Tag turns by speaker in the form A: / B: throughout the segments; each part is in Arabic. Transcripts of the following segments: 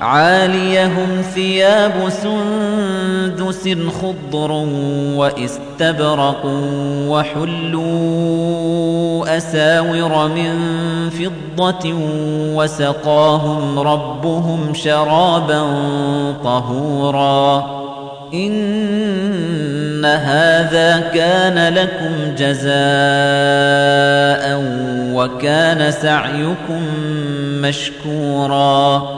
A: عاليهم ثياب سندس خضر واستبرق وحلوا أساور من فضة وسقاهم ربهم شرابا طهورا. إن هذا كان لكم جزاء وكان سعيكم مشكوراً.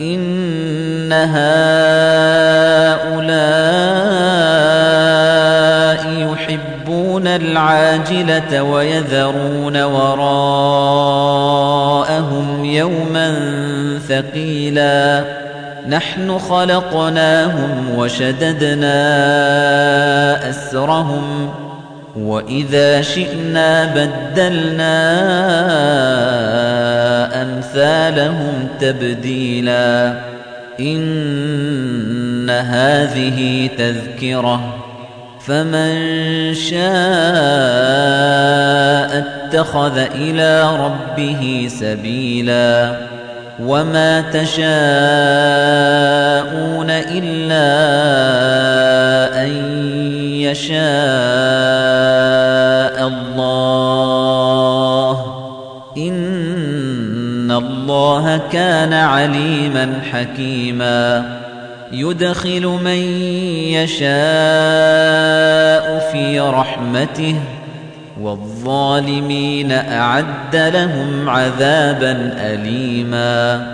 A: إن هؤلاء يحبون العاجلة ويذرون وراءهم يوما ثقيلا. نحن خلقناهم وشددنا أسرهم وإذا شئنا بدلنا أمثالهم تبديلا إن هذه تذكرة فمن شاء اتخذ إلى ربه سبيلا وما تشاءون إلا أن يشاء الله إن الله كان عليما حكيما يدخل من يشاء في رحمته والظالمين أعد لهم عذابا أليماً